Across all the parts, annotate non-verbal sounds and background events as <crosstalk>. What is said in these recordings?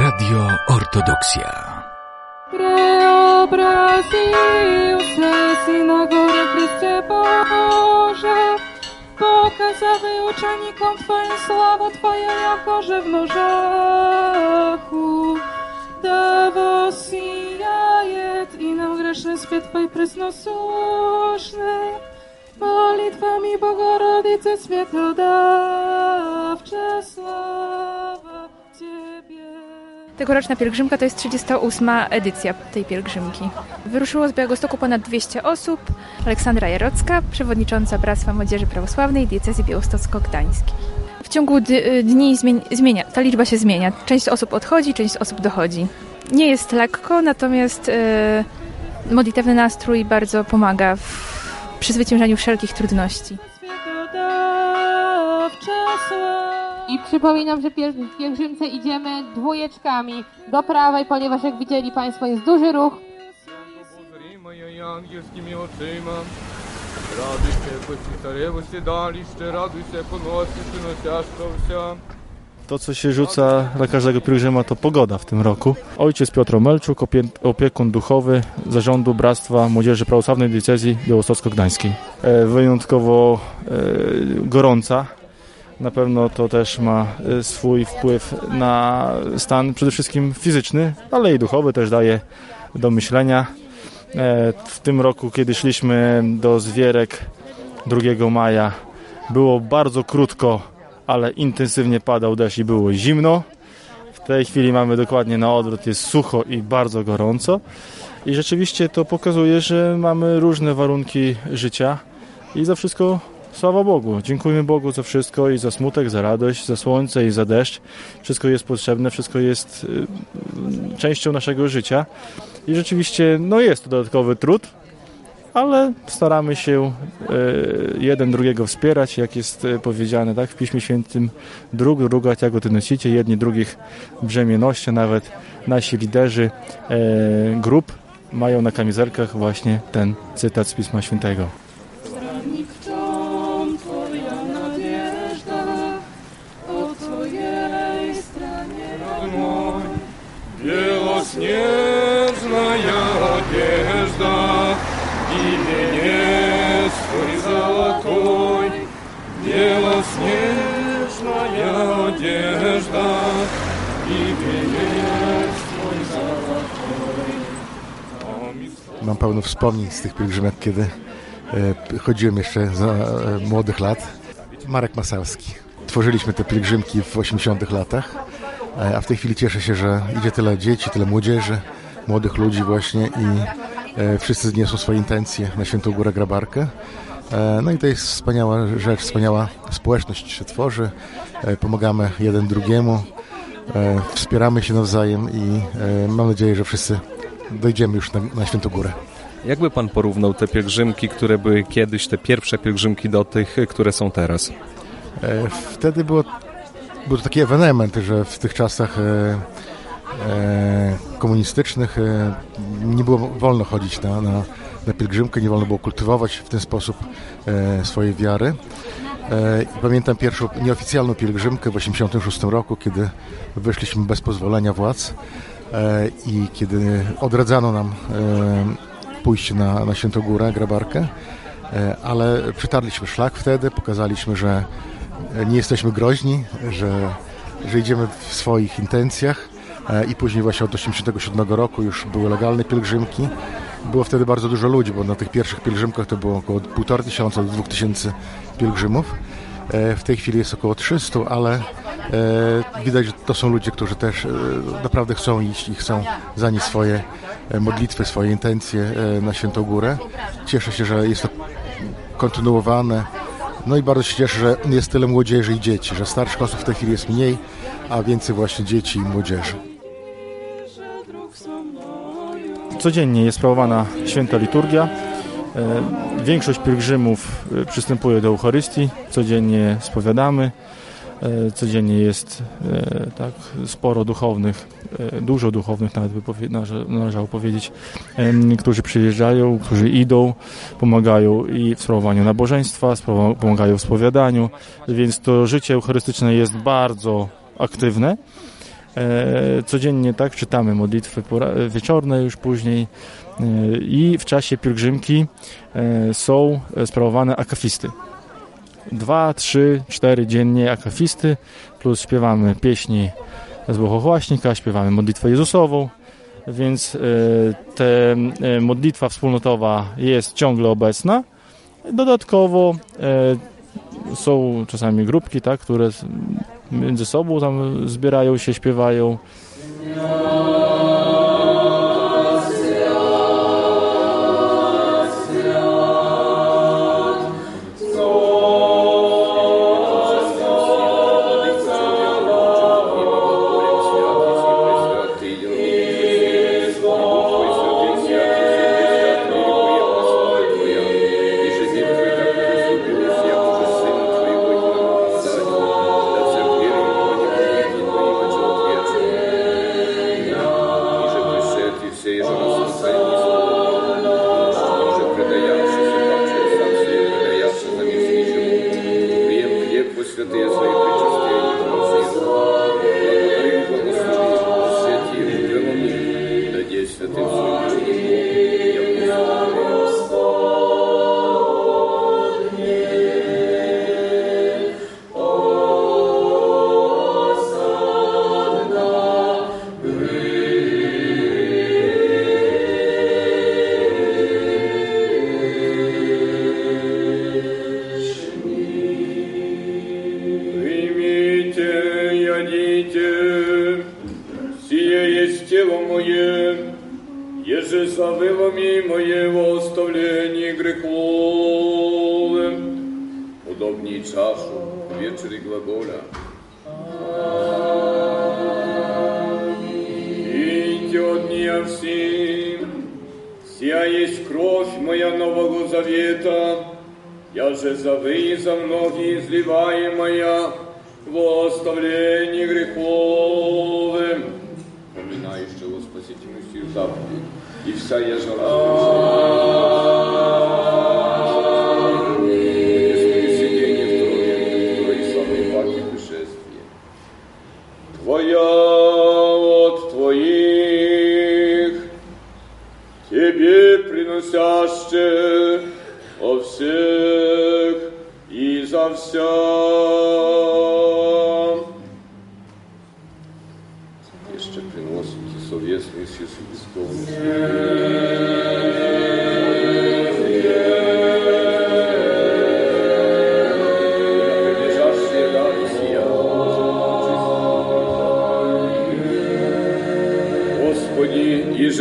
Radio Ortodoksja. Preobraził się synagoga Chryste Boże, pokazały uczennikom Twoim sławę Twoją jako w żachu. Dawo sijajet i na grzeszny swy Twoj presnosłuszny, molitwami Bogorodice Światodawcze sława Tegoroczna pielgrzymka to jest 38. edycja tej pielgrzymki. Wyruszyło z Białegostoku ponad 200 osób. Aleksandra Jarocka, przewodnicząca Bractwa Młodzieży Prawosławnej Diecezji Białostocko-Gdańskiej. W ciągu d- dni zmien- zmienia, ta liczba się zmienia. Część osób odchodzi, część osób dochodzi. Nie jest lekko, natomiast e, modlitewny nastrój bardzo pomaga w przezwyciężaniu wszelkich trudności. I przypominam, że piel w pielgrzymce idziemy dwójeczkami do prawej, ponieważ jak widzieli Państwo jest duży ruch. Angielskimi oczyma. Raduj się, się daliście, raduj się, się. To, co się rzuca dla każdego pielgrzyma, to pogoda w tym roku. Ojciec Piotr Melczuk, opiekun duchowy Zarządu Bractwa Młodzieży Prawosławnej Diecezji Białostocko-Gdańskiej. E, wyjątkowo e, gorąca na pewno to też ma e, swój wpływ na stan przede wszystkim fizyczny, ale i duchowy też daje do myślenia. E, w tym roku, kiedy szliśmy do Zwierek 2 maja, było bardzo krótko ale intensywnie padał deszcz i było zimno. W tej chwili mamy dokładnie na odwrót, jest sucho i bardzo gorąco. I rzeczywiście to pokazuje, że mamy różne warunki życia i za wszystko sława Bogu. Dziękujemy Bogu za wszystko i za smutek, za radość, za słońce i za deszcz. Wszystko jest potrzebne, wszystko jest y, częścią naszego życia. I rzeczywiście no jest to dodatkowy trud, ale staramy się e, jeden drugiego wspierać, jak jest e, powiedziane tak, w Piśmie Świętym, drug druga jak ty nosicie, jedni drugich brzemienoście, nawet nasi liderzy e, grup mają na kamizelkach właśnie ten cytat z Pisma Świętego. и венец твой золотой, белоснежная одежда и венец твой золотой. Аминь. Mam pełno wspomnień z tych pielgrzymek, kiedy e, chodziłem jeszcze za e, młodych lat. Marek Masalski. Tworzyliśmy te pielgrzymki w 80 latach, e, a w tej chwili cieszę się, że idzie tyle dzieci, tyle młodzieży, młodych ludzi właśnie i e, wszyscy niosą swoje intencje na Świętą Górę Grabarkę. E, No i to jest wspaniała rzecz, wspaniała społeczność się tworzy. E, Pomagamy jeden drugiemu, e, wspieramy się nawzajem i e, mam nadzieję, że wszyscy dojdziemy już na, na Świętą Górę. Jakby pan porównał te pielgrzymki, które były kiedyś, te pierwsze pielgrzymki do tych, które są teraz? E, Wtedy było, był to taki ewenement, że w tych czasach e, e, komunistycznych e, nie było wolno chodzić na, na, na pielgrzymkę, nie wolno było kultywować w ten sposób e, swojej wiary. E, Pamiętam pierwszą nieoficjalną pielgrzymkę w 1986 roku, kiedy wyszliśmy bez pozwolenia władz e, i kiedy odradzano nam e, pójście na, na Świętą Górę, Grabarkę, e, ale przytarliśmy szlak wtedy, pokazaliśmy, że e, nie jesteśmy groźni, że, że idziemy w swoich intencjach e, i później właśnie od 1987 roku już były legalne pielgrzymki. Było wtedy bardzo dużo ludzi, bo na tych pierwszych pielgrzymkach to było około 1,5 tysiąca do 2 tysięcy pielgrzymów. E, W tej chwili jest około 300, ale e, widać, że to są ludzie, którzy też e, naprawdę chcą iść i chcą zanieść swoje e, modlitwy, swoje intencje e, na Świętą Górę. Cieszę się, że jest to kontynuowane. No i bardzo się cieszę, że jest tyle młodzieży i dzieci, że starszych osób w tej chwili jest mniej, a więcej właśnie dzieci i młodzieży. Codziennie jest sprawowana święta liturgia. E, Większość pielgrzymów e, przystępuje do Eucharystii, codziennie spowiadamy, e, codziennie jest tak sporo duchownych, dużo duchownych nawet by należało powiedzieć, którzy przyjeżdżają, którzy idą, pomagają i w sprawowaniu nabożeństwa, pomagają w spowiadaniu, więc to życie eucharystyczne jest bardzo aktywne. E, codziennie tak czytamy modlitwy wieczorne już później e, i w czasie pielgrzymki e, są sprawowane akafisty. Dwa, trzy, cztery dziennie akafisty, plus śpiewamy pieśni z Bohochłaśnika, śpiewamy modlitwę Jezusową, więc ta modlitwa wspólnotowa jest ciągle obecna. Dodatkowo są czasami grupki, tak, które między sobą tam zbierają się, śpiewają. зови за многие изливаемая во оставление греховым. Поминающего Спасителю Сию заповедь, и вся я жара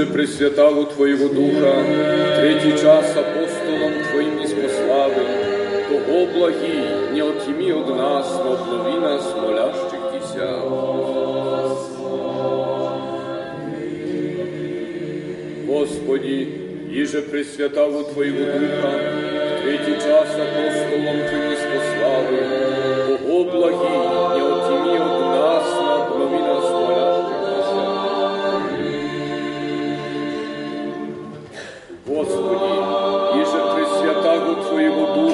Иже пресвяталу Твоего Духа, третий час апостолом Твоим неспославим, то, о благий, не отъеми от нас, но обнови нас, молящих Тися. Господи, иже пресвяталу Твоего Духа, в третий час апостолом Твоим неспославим, то, о Господи, иже пресвятаго Твоего Духа,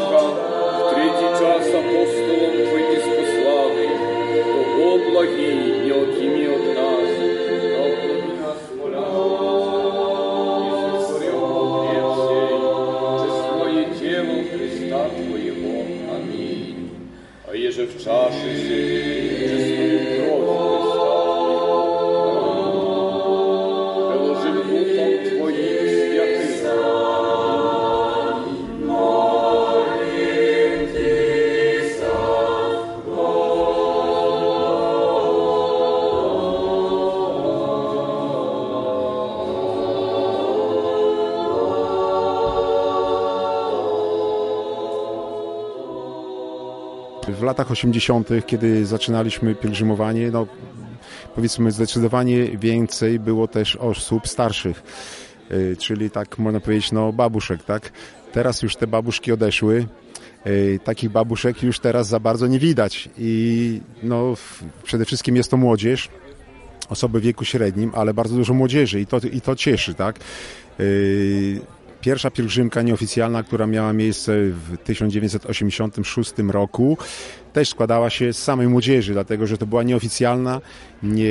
W latach 80., kiedy zaczynaliśmy pielgrzymowanie, no powiedzmy zdecydowanie więcej było też osób starszych, y, czyli tak można powiedzieć, no babuszek, tak? Teraz już te babuszki odeszły, y, takich babuszek już teraz za bardzo nie widać i no przede wszystkim jest to młodzież, osoby w wieku średnim, ale bardzo dużo młodzieży i to, i to cieszy, tak? Y, pierwsza pielgrzymka nieoficjalna, która miała miejsce w 1986 roku, też składała się z samej młodzieży, dlatego że to była nieoficjalna. Nie,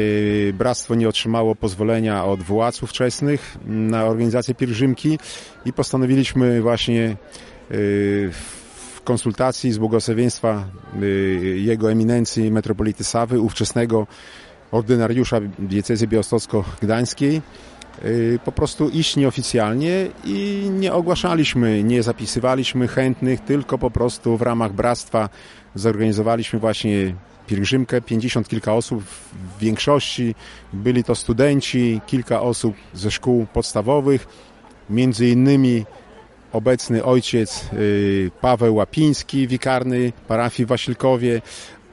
bractwo nie otrzymało pozwolenia od władz ówczesnych na organizację pielgrzymki i postanowiliśmy właśnie w konsultacji z błogosławieństwa jego eminencji metropolity Sawy, ówczesnego ordynariusza diecezji białostocko-gdańskiej, po prostu iść nieoficjalnie i nie ogłaszaliśmy, nie zapisywaliśmy chętnych, tylko po prostu w ramach bractwa zorganizowaliśmy właśnie pielgrzymkę, 50 kilka osób, w większości. Byli to studenci, kilka osób ze szkół podstawowych, między innymi obecny ojciec Paweł Łapiński, wikarny parafii w Wasilkowie,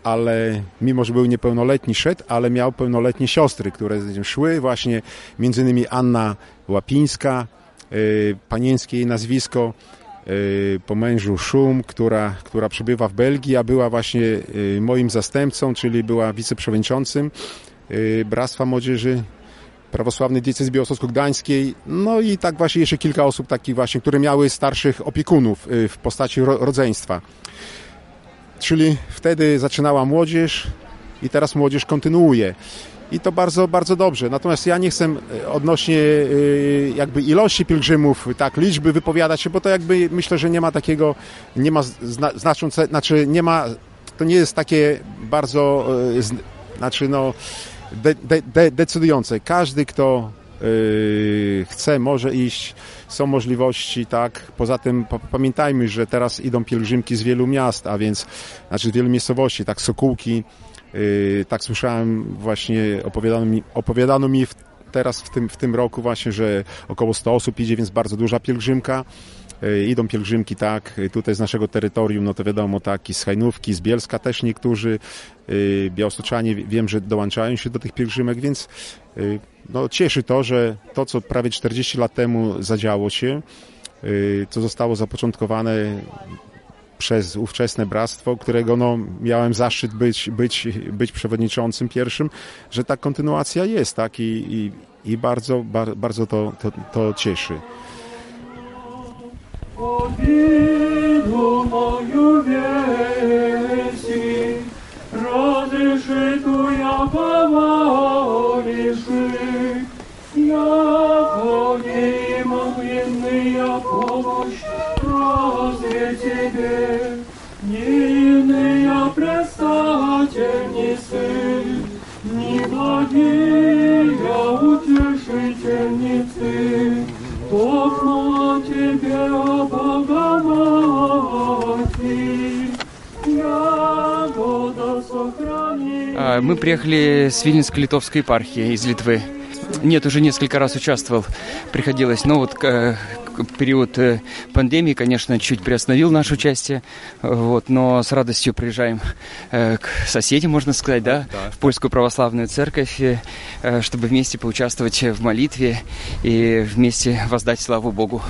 ale mimo, że był niepełnoletni, szedł, ale miał pełnoletnie siostry, które szły, właśnie między innymi Anna Łapińska, panieńskie jej nazwisko, po mężu Szum, która, która przebywa w Belgii, a była właśnie moim zastępcą, czyli była wiceprzewodniczącym Bractwa Młodzieży Prawosławnej Diecezji Białostocko-Gdańskiej. No i tak właśnie jeszcze kilka osób takich właśnie, które miały starszych opiekunów w postaci rodzeństwa. Czyli wtedy zaczynała młodzież i teraz młodzież kontynuuje. I to bardzo, bardzo dobrze. Natomiast ja nie chcę odnośnie jakby ilości pielgrzymów, tak, liczby wypowiadać się, bo to jakby myślę, że nie ma takiego, nie ma znaczące, znaczy nie ma, to nie jest takie bardzo, znaczy no, de, de, de, decydujące. Każdy, kto chce, może iść, są możliwości, tak. Poza tym pamiętajmy, że teraz idą pielgrzymki z wielu miast, a więc, znaczy z wielu miejscowości, tak, Sokółki, tak słyszałem właśnie, opowiadano mi, opowiadano mi w, teraz w tym, w tym roku właśnie, że około 100 osób idzie, więc bardzo duża pielgrzymka. Idą pielgrzymki, tak, tutaj z naszego terytorium, no to wiadomo, tak, i z Hajnówki, z Bielska też niektórzy, białostoczanie wiem, że dołączają się do tych pielgrzymek, więc no, cieszy to, że to, co prawie 40 lat temu zadziało się, co zostało zapoczątkowane przez ówczesne bractwo, którego no, miałem zaszczyt być, być, być przewodniczącym pierwszym, że ta kontynuacja jest, tak, i, i, i bardzo, bar, bardzo to, to, to cieszy. Обиду мою веси, разреши ту я повалиши, яко неимоглинная помощь, разве тебе не иные предстательницы, не благие утешительницы, Токмо тебе, Мы приехали с Вильнюско-Литовской епархии из Литвы. Нет, уже несколько раз участвовал, приходилось. Но вот э, период э, пандемии, конечно, чуть приостановил наше участие. Вот, но с радостью приезжаем э, к соседям, можно сказать, да, в Польскую православную церковь, э, чтобы вместе поучаствовать в молитве и вместе воздать славу Богу.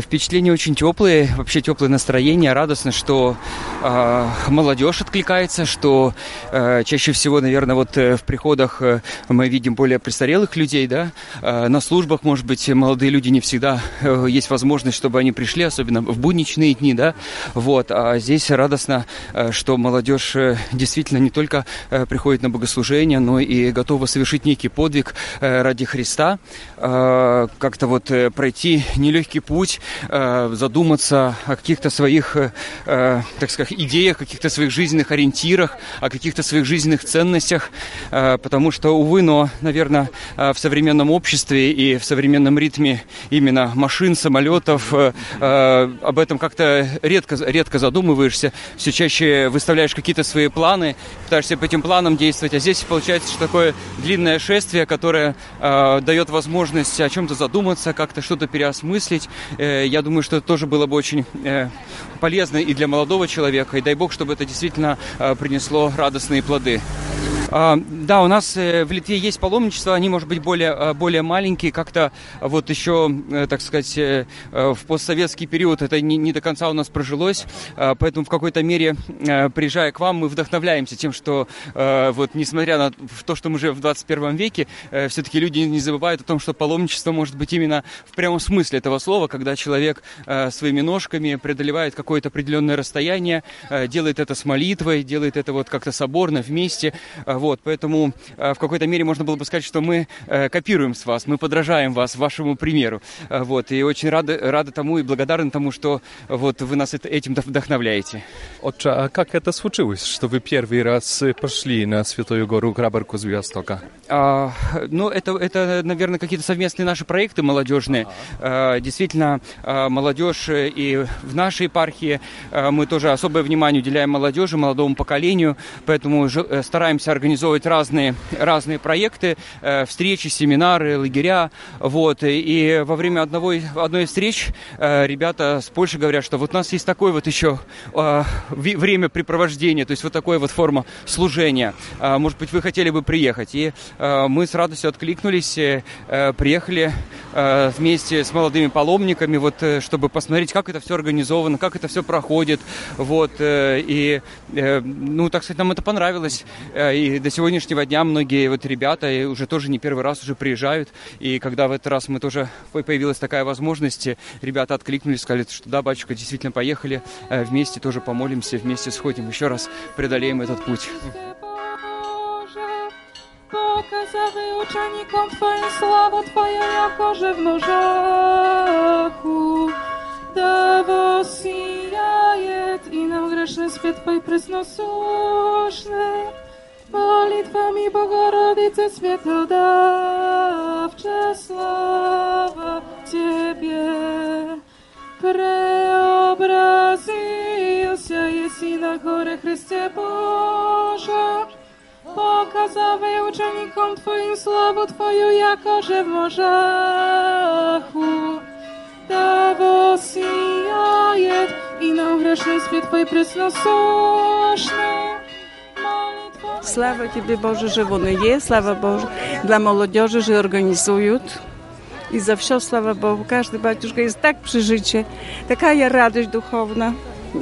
Впечатления очень теплые, вообще теплое настроение, радостно, что э, молодежь откликается, что чаще всего, наверное, вот в приходах мы видим более престарелых людей, да, на службах, может быть, молодые люди не всегда есть возможность, чтобы они пришли, особенно в будничные дни, да, вот, а здесь радостно, э, что молодежь э, действительно не только э, приходит на богослужение, но и готова совершить некий подвиг э, ради Христа, э, как-то вот э, пройти нелегкий путь, э, задуматься о каких-то своих, э, э, так сказать, идеях, каких-то своих жизненных ориентирах, о каких-то своих жизненных ценностях, э, потому что, увы, но, наверное, э, в современном обществе и в современном ритме именно машин, самолетов, э, э, об этом как-то редко, редко задумываешься, все чаще выставляешь какие-то свои планы, пытаешься по этим планам действовать, а здесь получается что такое длинное шествие, которое э, дает возможность о чем-то задуматься, как-то что-то переосмыслить. Я думаю, что это тоже было бы очень полезно и для молодого человека, и дай бог, чтобы это действительно принесло радостные плоды. А, да, у нас э, в Литве есть паломничество, они, может быть, более, э, более маленькие, как-то вот еще, э, так сказать, э, в постсоветский период это не, не до конца у нас прожилось, поэтому в какой-то мере, приезжая к вам, мы вдохновляемся тем, что вот несмотря на то, что мы живем в 21 веке, все-таки люди не забывают о том, что паломничество может быть именно в прямом смысле этого слова, когда человек своими ножками преодолевает какое-то определенное расстояние, делает это с молитвой, делает это вот как-то соборно, вместе, э, вот, поэтому э, в какой-то мере можно было бы сказать, что мы э, копируем с вас, мы подражаем вас, вашему примеру, Э, вот, и очень рады, рады тому и благодарны тому, что вот вы нас этим вдохновляете. Отче, а как это случилось, что вы первый раз пошли на Святую гору Грабарку с Востока? А, ну, это, это, наверное, какие-то совместные наши проекты молодежные. А, действительно, молодежь и в нашей епархии мы тоже особое внимание уделяем молодежи, молодому поколению, поэтому стараемся организовывать разные, разные проекты, э, встречи, семинары, лагеря. Вот. И во время одного, одной из встреч э, ребята с Польши говорят, что вот у нас есть такое вот еще ви- времяпрепровождение, то есть вот такая вот форма служения. Может быть, вы хотели бы приехать. И э, мы с радостью откликнулись, э, э, приехали э, вместе с молодыми паломниками, вот, э, чтобы посмотреть, как это все организовано, как это все проходит. Вот, э, и, э, ну, так сказать, нам это понравилось. Э, И до сегодняшнего дня многие вот ребята и уже тоже не первый раз уже приезжают. И когда в этот раз мы тоже по- появилась такая возможность, ребята откликнулись, сказали, что да, батюшка, действительно поехали, э, вместе тоже помолимся, вместе сходим, еще раз преодолеем этот путь. Pokazały uczennikom Twoją sławę Twoją, jako morzachu dawo sijajet i nam grzeszny świat Twój prysnosłuszny. Molitwami Bogorodice światodawcze sława Ciebie. Preobrazil się jesi na chore Chryste Boże. Pokazały uczennikom Twoim sławę Twoją, jako że w morzachu dawo sijajet i na grzeszny świat Twój prysnosłuszny. Слава тебе, Боже, że воно є, слава Богу, dla молодежи, że organizują. I za все, слава Богу, każdy батюшка jest tak przy życie, taka radość duchowna,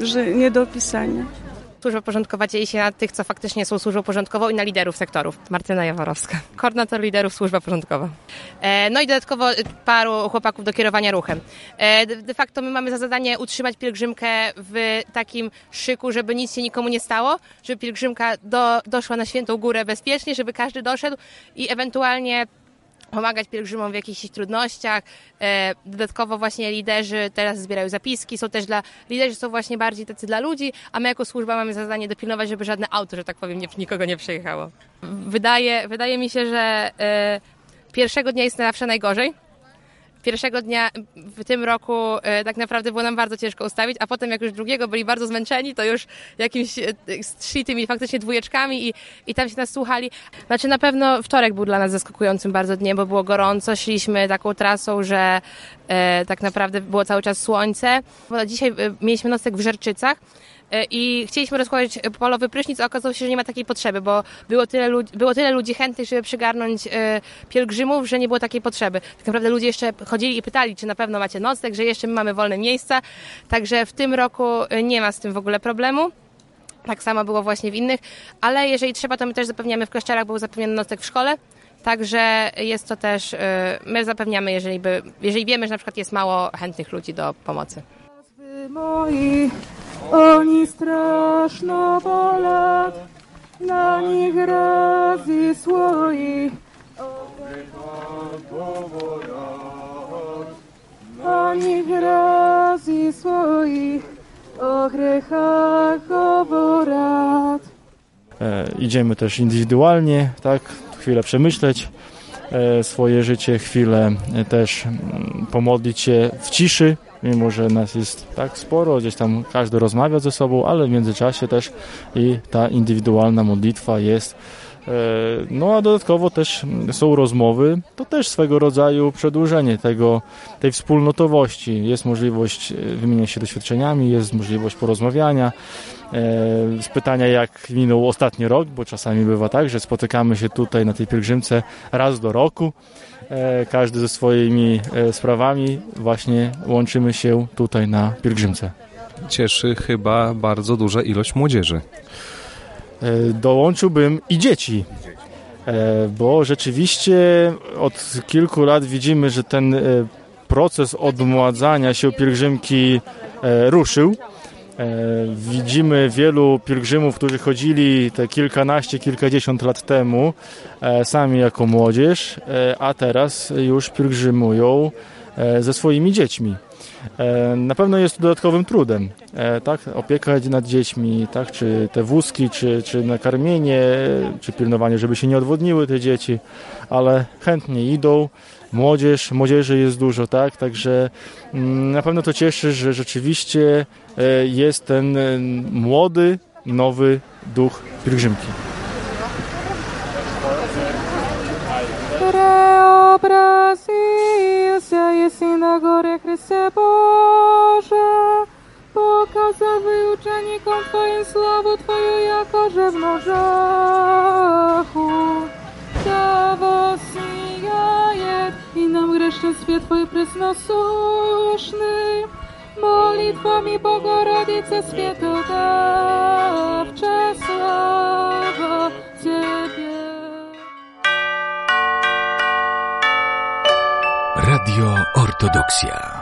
że nie do opisania. Służba porządkowa dzieje się na tych, co faktycznie są służbą porządkową i na liderów sektorów. Martyna Jaworowska, <laughs> koordynator liderów służba porządkowa. E, no i dodatkowo e, paru chłopaków do kierowania ruchem. E, de facto my mamy za zadanie utrzymać pielgrzymkę w takim szyku, żeby nic się nikomu nie stało, żeby pielgrzymka do, doszła na Świętą Górę bezpiecznie, żeby każdy doszedł i ewentualnie pomagać pielgrzymom w jakichś trudnościach. E, dodatkowo właśnie liderzy teraz zbierają zapiski, są też dla, liderzy są właśnie bardziej tacy dla ludzi, a my jako służba mamy za zadanie dopilnować, żeby żadne auto, że tak powiem, nie, nikogo nie przejechało. Wydaje, wydaje mi się, że e, pierwszego dnia jest zawsze najgorzej. Pierwszego dnia w tym roku e, tak naprawdę było nam bardzo ciężko ustawić, a potem jak już drugiego byli bardzo zmęczeni, to już jakimś e, szli tymi faktycznie dwójeczkami i, i tam się nas słuchali. Znaczy na pewno wtorek był dla nas zaskakującym bardzo dniem, bo było gorąco, szliśmy taką trasą, że e, tak naprawdę było cały czas słońce. Bo dzisiaj e, mieliśmy nocek w Żerczycach, i chcieliśmy rozkładać polowy prysznic, a okazało się, że nie ma takiej potrzeby, bo było tyle, ludzi, było tyle ludzi chętnych, żeby przygarnąć e, pielgrzymów, że nie było takiej potrzeby. Tak naprawdę ludzie jeszcze chodzili i pytali, czy na pewno macie nocleg, że jeszcze my mamy wolne miejsca, także w tym roku e, nie ma z tym w ogóle problemu. Tak samo było właśnie w innych, ale jeżeli trzeba, to my też zapewniamy w kościołach, był zapewniony nocleg w szkole, Także jest to też, e, my zapewniamy, jeżeli, by, jeżeli wiemy, że na przykład jest mało chętnych ludzi do pomocy. moi, oni straszno bolat, na nich razy słoi. Na nich razy słoi, o grzechach oborat. E, idziemy też indywidualnie, tak, chwilę przemyśleć e, swoje życie, chwilę e, też mm, pomodlić się w ciszy, mimo że nas jest tak sporo, gdzieś tam każdy rozmawia ze sobą, ale w międzyczasie też i ta indywidualna modlitwa jest. E, No a dodatkowo też są rozmowy, to też swego rodzaju przedłużenie tego, tej wspólnotowości. Jest możliwość e, wymienienia się doświadczeniami, jest możliwość porozmawiania, z pytania, jak minął ostatni rok, bo czasami bywa tak, że spotykamy się tutaj na tej pielgrzymce raz do roku. Każdy ze swoimi sprawami właśnie łączymy się tutaj na pielgrzymce. Cieszy chyba bardzo duża ilość młodzieży. Dołączyłbym i dzieci bo rzeczywiście od kilku lat widzimy, że ten proces odmładzania się pielgrzymki ruszył. Widzimy wielu pielgrzymów, którzy chodzili te kilkanaście, kilkadziesiąt lat temu, sami jako młodzież, a teraz już pielgrzymują ze swoimi dziećmi. Na pewno jest to dodatkowym trudem, tak? Opiekać nad dziećmi, tak? Czy te wózki, czy, czy nakarmienie, czy pilnowanie, żeby się nie odwodniły te dzieci, ale chętnie idą Młodzież, młodzieży jest dużo, tak? Także na pewno to cieszy, że rzeczywiście jest ten młody, nowy duch pielgrzymki. Preobrazился на горе Христе Боже, показывай ученикам Твоим славу Твою, якоже в ножаху. Да nam grzesznictwie Twoje presnosłuszny, molitwami Bogorodice Świętodawcze, sława Ciebie. Radio Ortodoksja